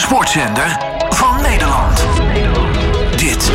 sportzender van Nederland. Dit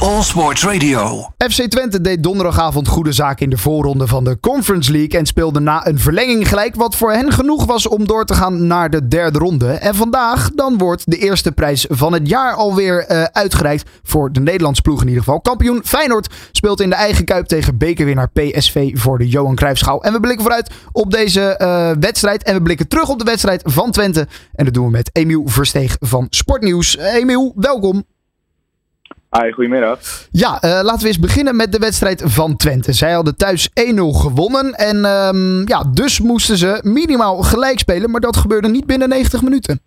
All Sports Radio. FC Twente deed donderdagavond goede zaak in de voorronde van de Conference League en speelde na een verlenging gelijk wat voor hen genoeg was om door te gaan naar de derde ronde. En vandaag dan wordt de eerste prijs van het jaar alweer uh, uitgereikt voor de Nederlandse ploeg in ieder geval. Kampioen Feyenoord speelt in de eigen kuip tegen bekerwinnaar PSV voor de Johan Cruijffschaal. En we blikken vooruit op deze uh, wedstrijd en we blikken terug op de wedstrijd van Twente. En dat doen we met Emiel Versteeg van Sportnieuws. Emiel, welkom. Hi, goedemiddag. Ja, uh, laten we eens beginnen met de wedstrijd van Twente. Zij hadden thuis 1-0 gewonnen. En um, ja, dus moesten ze minimaal gelijk spelen. Maar dat gebeurde niet binnen 90 minuten.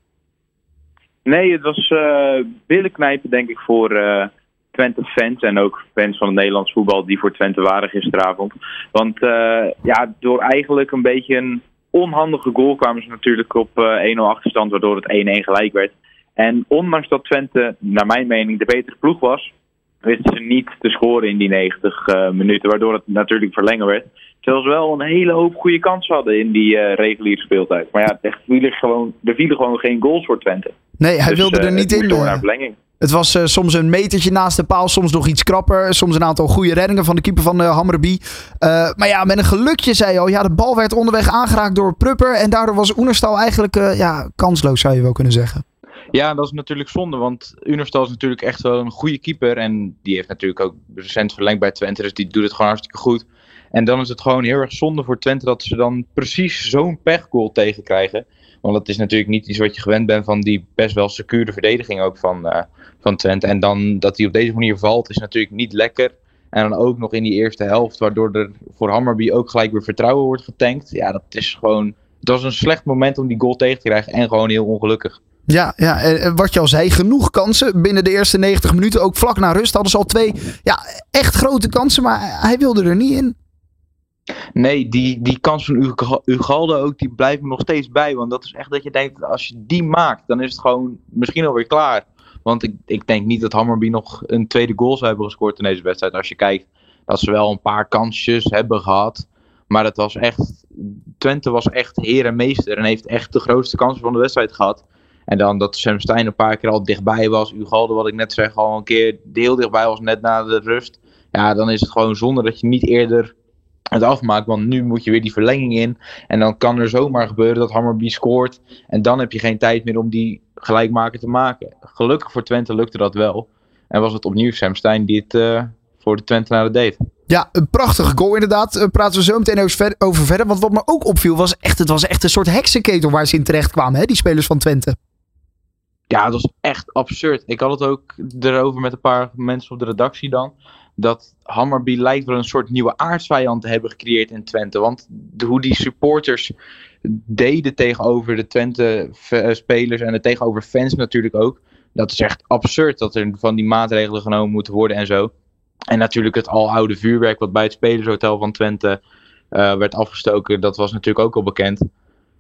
Nee, het was uh, billen knijpen denk ik voor uh, Twente-fans. En ook fans van het Nederlands voetbal die voor Twente waren gisteravond. Want ja, door eigenlijk een beetje een onhandige goal kwamen ze natuurlijk op 1-0 achterstand. Waardoor het 1-1 gelijk werd. En ondanks dat Twente, naar mijn mening, de betere ploeg was, wisten ze niet te scoren in die 90 uh, minuten, waardoor het natuurlijk verlengen werd. Terwijl ze wel een hele hoop goede kansen hadden in die uh, reguliere speeltijd. Maar ja, er vielen gewoon, er vielen gewoon geen goals voor Twente. Nee, hij dus, wilde er uh, niet in. Door naar verlenging. Het was uh, soms een metertje naast de paal, soms nog iets krapper. Soms een aantal goede reddingen van de keeper van uh, Hammerby. Uh, maar ja, met een gelukje zei je al. Ja, de bal werd onderweg aangeraakt door Prupper. En daardoor was Oenerstal eigenlijk ja, kansloos, zou je wel kunnen zeggen. Ja, dat is natuurlijk zonde, want Unerstal is natuurlijk echt wel een goede keeper. En die heeft natuurlijk ook recent verlengd bij Twente, dus die doet het gewoon hartstikke goed. En dan is het gewoon heel erg zonde voor Twente dat ze dan precies zo'n pechgoal tegenkrijgen. Want dat is natuurlijk niet iets wat je gewend bent van die best wel secure verdediging ook van, uh, van Twente. En dan dat hij op deze manier valt is natuurlijk niet lekker. En dan ook nog in die eerste helft, waardoor er voor Hammerby ook gelijk weer vertrouwen wordt getankt. Ja, dat is gewoon. Het was een slecht moment om die goal tegen te krijgen en gewoon heel ongelukkig. Ja, ja, en wat je al zei, genoeg kansen binnen de eerste 90 minuten. Ook vlak na rust hadden ze al twee ja, echt grote kansen, maar hij wilde er niet in. Nee, die, die kans van Ugalde ook, die blijft me nog steeds bij. Want dat is echt dat je denkt, als je die maakt, dan is het gewoon misschien alweer klaar. Want ik, ik denk niet dat Hammerby nog een tweede goal zou hebben gescoord in deze wedstrijd. Als je kijkt dat ze wel een paar kansjes hebben gehad. Maar het was echt, Twente was echt heer en meester en heeft echt de grootste kansen van de wedstrijd gehad. En dan dat Sam Stein een paar keer al dichtbij was. Ugalde, wat ik net zeg, al een keer heel dichtbij was net na de rust. Ja, dan is het gewoon zonde dat je niet eerder het afmaakt. Want nu moet je weer die verlenging in. En dan kan er zomaar gebeuren dat Hammerby scoort. En dan heb je geen tijd meer om die gelijkmaker te maken. Gelukkig voor Twente lukte dat wel. En was het opnieuw Sam Stein die het uh, voor de Twentenaren deed. Ja, een prachtige goal inderdaad. Uh, praten we zo meteen over verder. Want wat me ook opviel was echt, het was echt een soort heksenketel waar ze in terecht kwamen. Hè? Die spelers van Twente. Ja, dat was echt absurd. Ik had het ook erover met een paar mensen op de redactie dan. Dat Hammerby lijkt wel een soort nieuwe aardsvijand te hebben gecreëerd in Twente. Want de, hoe die supporters deden tegenover de Twente-spelers en de tegenover fans natuurlijk ook. Dat is echt absurd dat er van die maatregelen genomen moeten worden en zo. En natuurlijk het aloude vuurwerk wat bij het Spelershotel van Twente uh, werd afgestoken. Dat was natuurlijk ook al bekend.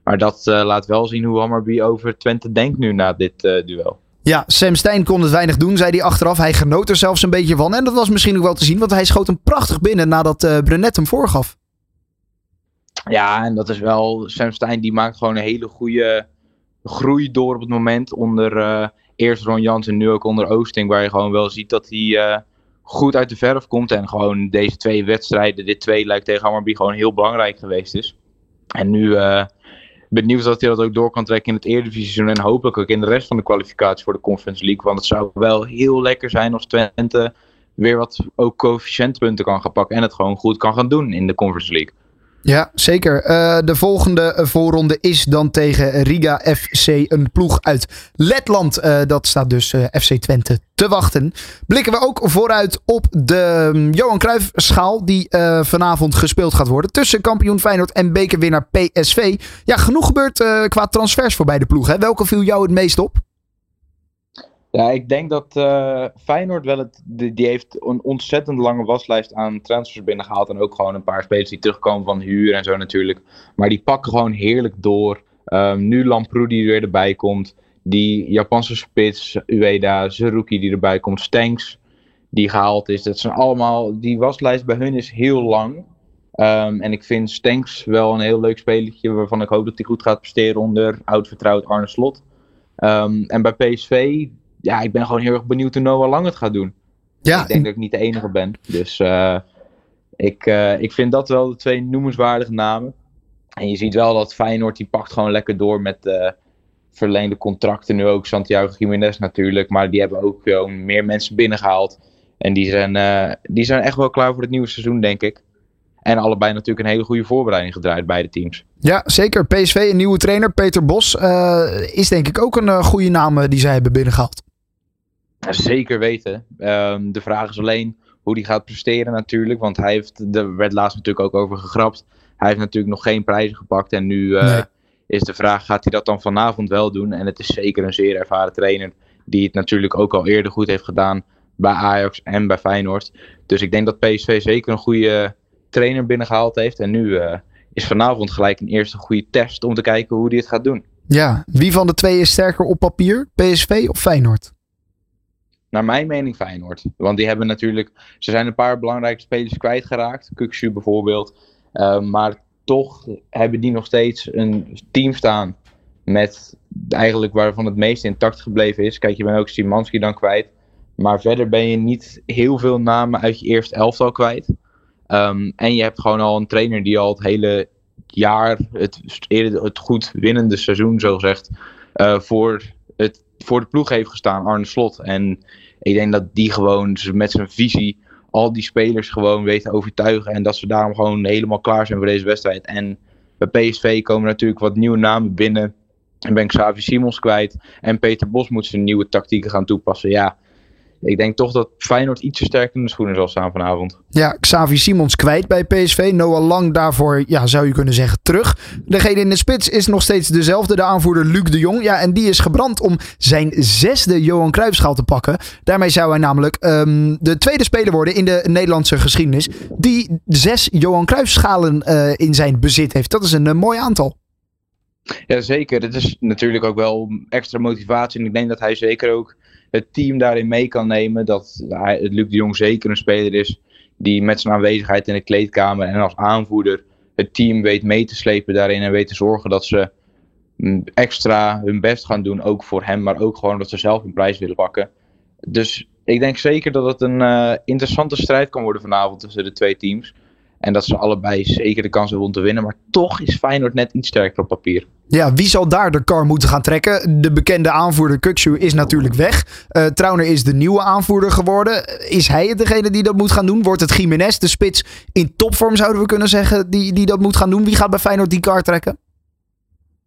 Maar dat uh, laat wel zien hoe Hammerby over Twente denkt nu na dit uh, duel. Ja, Sam Stein kon het weinig doen, zei hij achteraf. Hij genoot er zelfs een beetje van. En dat was misschien ook wel te zien, want hij schoot hem prachtig binnen nadat uh, Brenet hem voorgaf. Ja, en dat is wel. Sam Stein die maakt gewoon een hele goede groei door op het moment. Onder uh, eerst Ron Jans en nu ook onder Oosting. Waar je gewoon wel ziet dat hij uh, goed uit de verf komt. En gewoon deze twee wedstrijden, dit twee lijkt tegen Hammerby gewoon heel belangrijk geweest is. En nu uh, benieuwd dat hij dat ook door kan trekken in het Eredivisie en hopelijk ook in de rest van de kwalificatie voor de Conference League. Want het zou wel heel lekker zijn als Twente weer wat ook coëfficiëntpunten kan gaan pakken en het gewoon goed kan gaan doen in de Conference League. Ja, zeker. Uh, de volgende voorronde is dan tegen Riga FC, een ploeg uit Letland. Uh, dat staat dus uh, FC Twente te wachten. Blikken we ook vooruit op de Johan Cruijff schaal die vanavond gespeeld gaat worden tussen kampioen Feyenoord en bekerwinnaar PSV. Ja, genoeg gebeurt qua transfers voor beide ploegen. Welke viel jou het meest op? Ja, ik denk dat uh, Feyenoord wel het. Die, heeft een ontzettend lange waslijst aan transfers binnengehaald. En ook gewoon een paar spelers die terugkomen van huur en zo natuurlijk. Maar die pakken gewoon heerlijk door. Um, nu Lamproe die er erbij komt. Die Japanse spits, Ueda, Zeruki die erbij komt. Stanks die gehaald is. Dat zijn allemaal. Die waslijst bij hun is heel lang. Um, en ik vind Stanks wel een heel leuk spelertje. Waarvan ik hoop dat hij goed gaat presteren onder oud vertrouwd Arne Slot. Ehm, en bij PSV, ja, ik ben gewoon heel erg benieuwd hoe Noah Lang het gaat doen. Ja, ik denk dat ik niet de enige ben. Dus uh, ik, uh, ik vind dat wel de twee noemenswaardige namen. En je ziet wel dat Feyenoord die pakt gewoon lekker door met uh, verleende contracten. Nu ook Santiago Jiménez natuurlijk. Maar die hebben ook gewoon meer mensen binnengehaald. En die zijn, die zijn echt wel klaar voor het nieuwe seizoen, denk ik. En allebei natuurlijk een hele goede voorbereiding gedraaid, beide teams. Ja, zeker. PSV, een nieuwe trainer, Peter Bos, is denk ik ook een goede naam die zij hebben binnengehaald. Zeker weten. Um, de vraag is alleen hoe die gaat presteren natuurlijk. Want hij heeft, er werd laatst natuurlijk ook over gegrapt. Hij heeft natuurlijk nog geen prijzen gepakt. En nu uh, nee. is de vraag, gaat hij dat dan vanavond wel doen? En het is zeker een zeer ervaren trainer. Die het natuurlijk ook al eerder goed heeft gedaan bij Ajax en bij Feyenoord. Dus ik denk dat PSV zeker een goede trainer binnengehaald heeft. En nu uh, is vanavond gelijk een eerste goede test om te kijken hoe hij het gaat doen. Ja, wie van de twee is sterker op papier? PSV of Feyenoord? Naar mijn mening Feyenoord. Want die hebben natuurlijk... Ze zijn een paar belangrijke spelers kwijtgeraakt. Kuksu bijvoorbeeld. Uh, maar toch hebben die nog steeds een team staan. Met eigenlijk waarvan het meest intact gebleven is. Kijk, je bent ook Simanski dan kwijt. Maar verder ben je niet heel veel namen uit je eerste elftal kwijt. Um, en je hebt gewoon al een trainer die al het hele jaar, het, het goed winnende seizoen, zo gezegd, uh, voor, het, voor de ploeg heeft gestaan, Arne Slot. En ik denk dat die gewoon met zijn visie al die spelers gewoon weet te overtuigen. En dat ze daarom gewoon helemaal klaar zijn voor deze wedstrijd. En bij PSV komen natuurlijk wat nieuwe namen binnen. En ben ik Xavi Simons kwijt. En Peter Bos moet zijn nieuwe tactieken gaan toepassen. Ja, ik denk toch dat Feyenoord ietsje sterker in de schoenen zal staan vanavond. Ja, Xavi Simons kwijt bij PSV. Noah Lang daarvoor, ja, zou je kunnen zeggen, terug. Degene in de spits is nog steeds dezelfde, de aanvoerder Luc de Jong. Ja, en die is gebrand om zijn zesde Johan Cruijffschaal te pakken. Daarmee zou hij namelijk um, de tweede speler worden in de Nederlandse geschiedenis... die zes Johan Cruijffschalen uh, in zijn bezit heeft. Dat is een uh, mooi aantal. Ja, zeker. Het is natuurlijk ook wel extra motivatie. En ik denk dat hij zeker ook het team daarin mee kan nemen. Dat Luc de Jong zeker een speler is die met zijn aanwezigheid in de kleedkamer en als aanvoerder het team weet mee te slepen daarin en weet te zorgen dat ze extra hun best gaan doen, ook voor hem, maar ook gewoon dat ze zelf een prijs willen pakken. Dus ik denk zeker dat het een uh, interessante strijd kan worden vanavond tussen de twee teams. En dat ze allebei zeker de kans hebben om te winnen. Maar toch is Feyenoord net iets sterker op papier. Ja, wie zal daar de kar moeten gaan trekken? De bekende aanvoerder Kuksu is natuurlijk weg. Uh, Trauner is de nieuwe aanvoerder geworden. Is hij het degene die dat moet gaan doen? Wordt het Jiménez, de spits in topvorm zouden we kunnen zeggen, die, die dat moet gaan doen? Wie gaat bij Feyenoord die kar trekken?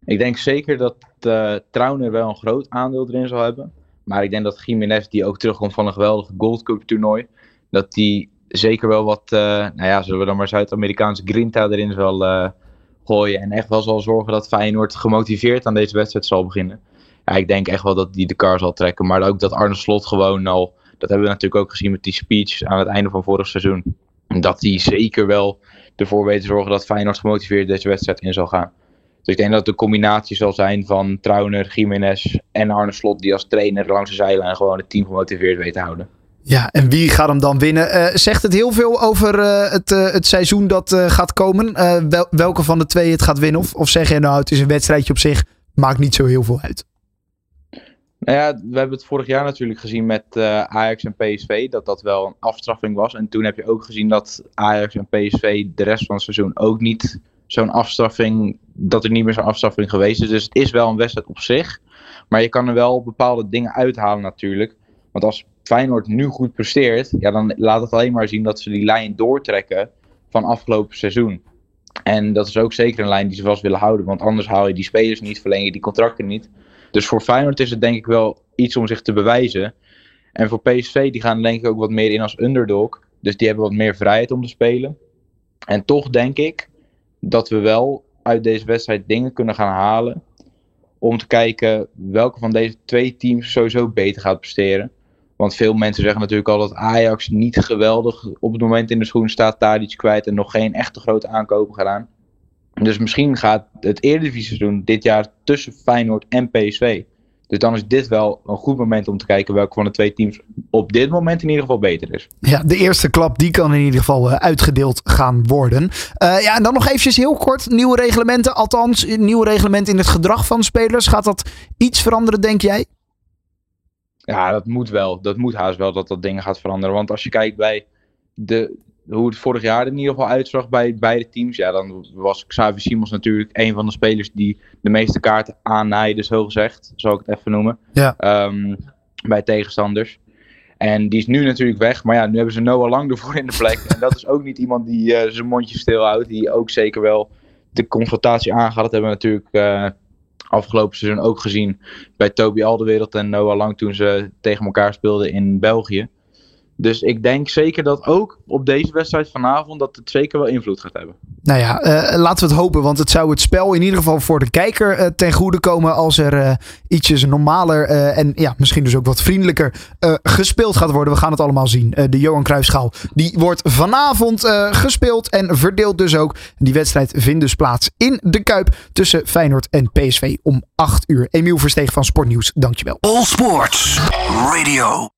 Ik denk zeker dat uh, Trauner wel een groot aandeel erin zal hebben. Maar ik denk dat Jiménez, die ook terugkomt van een geweldige Gold Cup toernooi, dat die zeker wel wat, uh, nou ja, zullen we dan maar Zuid-Amerikaanse grinta erin zal uh, gooien. En echt wel zal zorgen dat Feyenoord gemotiveerd aan deze wedstrijd zal beginnen. Ja, ik denk echt wel dat die de kar zal trekken. Maar ook dat Arne Slot gewoon al, dat hebben we natuurlijk ook gezien met die speech aan het einde van vorig seizoen. Dat die zeker wel ervoor weet te zorgen dat Feyenoord gemotiveerd deze wedstrijd in zal gaan. Dus ik denk dat een combinatie zal zijn van Trauner, Jiménez en Arne Slot die als trainer langs de zijlijn gewoon het team gemotiveerd weet te houden. Ja, en wie gaat hem dan winnen? Uh, zegt het heel veel over uh, het, uh, het seizoen dat gaat komen? Wel, welke van de twee het gaat winnen? Of, of zeg je nou, het is een wedstrijdje op zich, maakt niet zo heel veel uit? Nou ja, we hebben het vorig jaar natuurlijk gezien met Ajax en PSV, dat dat wel een afstraffing was. En toen heb je ook gezien dat Ajax en PSV de rest van het seizoen ook niet zo'n afstraffing, dat er niet meer zo'n afstraffing geweest is. Dus het is wel een wedstrijd op zich. Maar je kan er wel bepaalde dingen uithalen natuurlijk. Want als Feyenoord nu goed presteert, ja, dan laat het alleen maar zien dat ze die lijn doortrekken van afgelopen seizoen. En dat is ook zeker een lijn die ze vast willen houden, want anders haal je die spelers niet, verleng je die contracten niet. Dus voor Feyenoord is het denk ik wel iets om zich te bewijzen. En voor PSV, die gaan denk ik ook wat meer in als underdog. Dus die hebben wat meer vrijheid om te spelen. En toch denk ik dat we wel uit deze wedstrijd dingen kunnen gaan halen. Om te kijken welke van deze twee teams sowieso beter gaat presteren. Want veel mensen zeggen natuurlijk al dat Ajax niet geweldig op het moment in de schoen staat. Daar iets kwijt en nog geen echte grote aankopen gedaan. Dus misschien gaat het Eredivisie seizoen dit jaar tussen Feyenoord en PSV Dus dan is dit wel een goed moment om te kijken welke van de twee teams op dit moment in ieder geval beter is. Ja, de eerste klap die kan in ieder geval uh, uitgedeeld gaan worden. Uh, ja, en dan nog eventjes heel kort. Nieuwe reglementen, althans nieuwe reglementen in het gedrag van spelers. Gaat dat iets veranderen, denk jij? Ja, dat moet wel. Dat moet haast wel dat dat dingen gaat veranderen. Want als je kijkt bij de, hoe het vorig jaar in ieder geval uitzag bij beide teams. Ja, dan was Xavi Simons natuurlijk een van de spelers die de meeste kaarten aannaaide, zo gezegd. Zal ik het even noemen. Ja. Um, bij tegenstanders. En die is nu natuurlijk weg. Maar ja, nu hebben ze Noah Lang ervoor in de plek. En dat is ook niet iemand die uh, zijn mondje stil houdt. Die ook zeker wel de confrontatie aangaat. Dat hebben we natuurlijk uh, afgelopen seizoen ook gezien bij Toby Alderwereld en Noah Lang toen ze tegen elkaar speelden in België. Dus ik denk zeker dat ook op deze wedstrijd vanavond dat het zeker wel invloed gaat hebben. Nou ja, uh, laten we het hopen. Want het zou het spel in ieder geval voor de kijker uh, ten goede komen als er uh, ietsjes normaler en ja, misschien dus ook wat vriendelijker gespeeld gaat worden. We gaan het allemaal zien. de Johan Cruijffschaal die wordt vanavond gespeeld en verdeeld dus ook. Die wedstrijd vindt dus plaats in de Kuip tussen Feyenoord en PSV om 8 uur. Emiel Versteeg van Sportnieuws, dankjewel. All Sports Radio.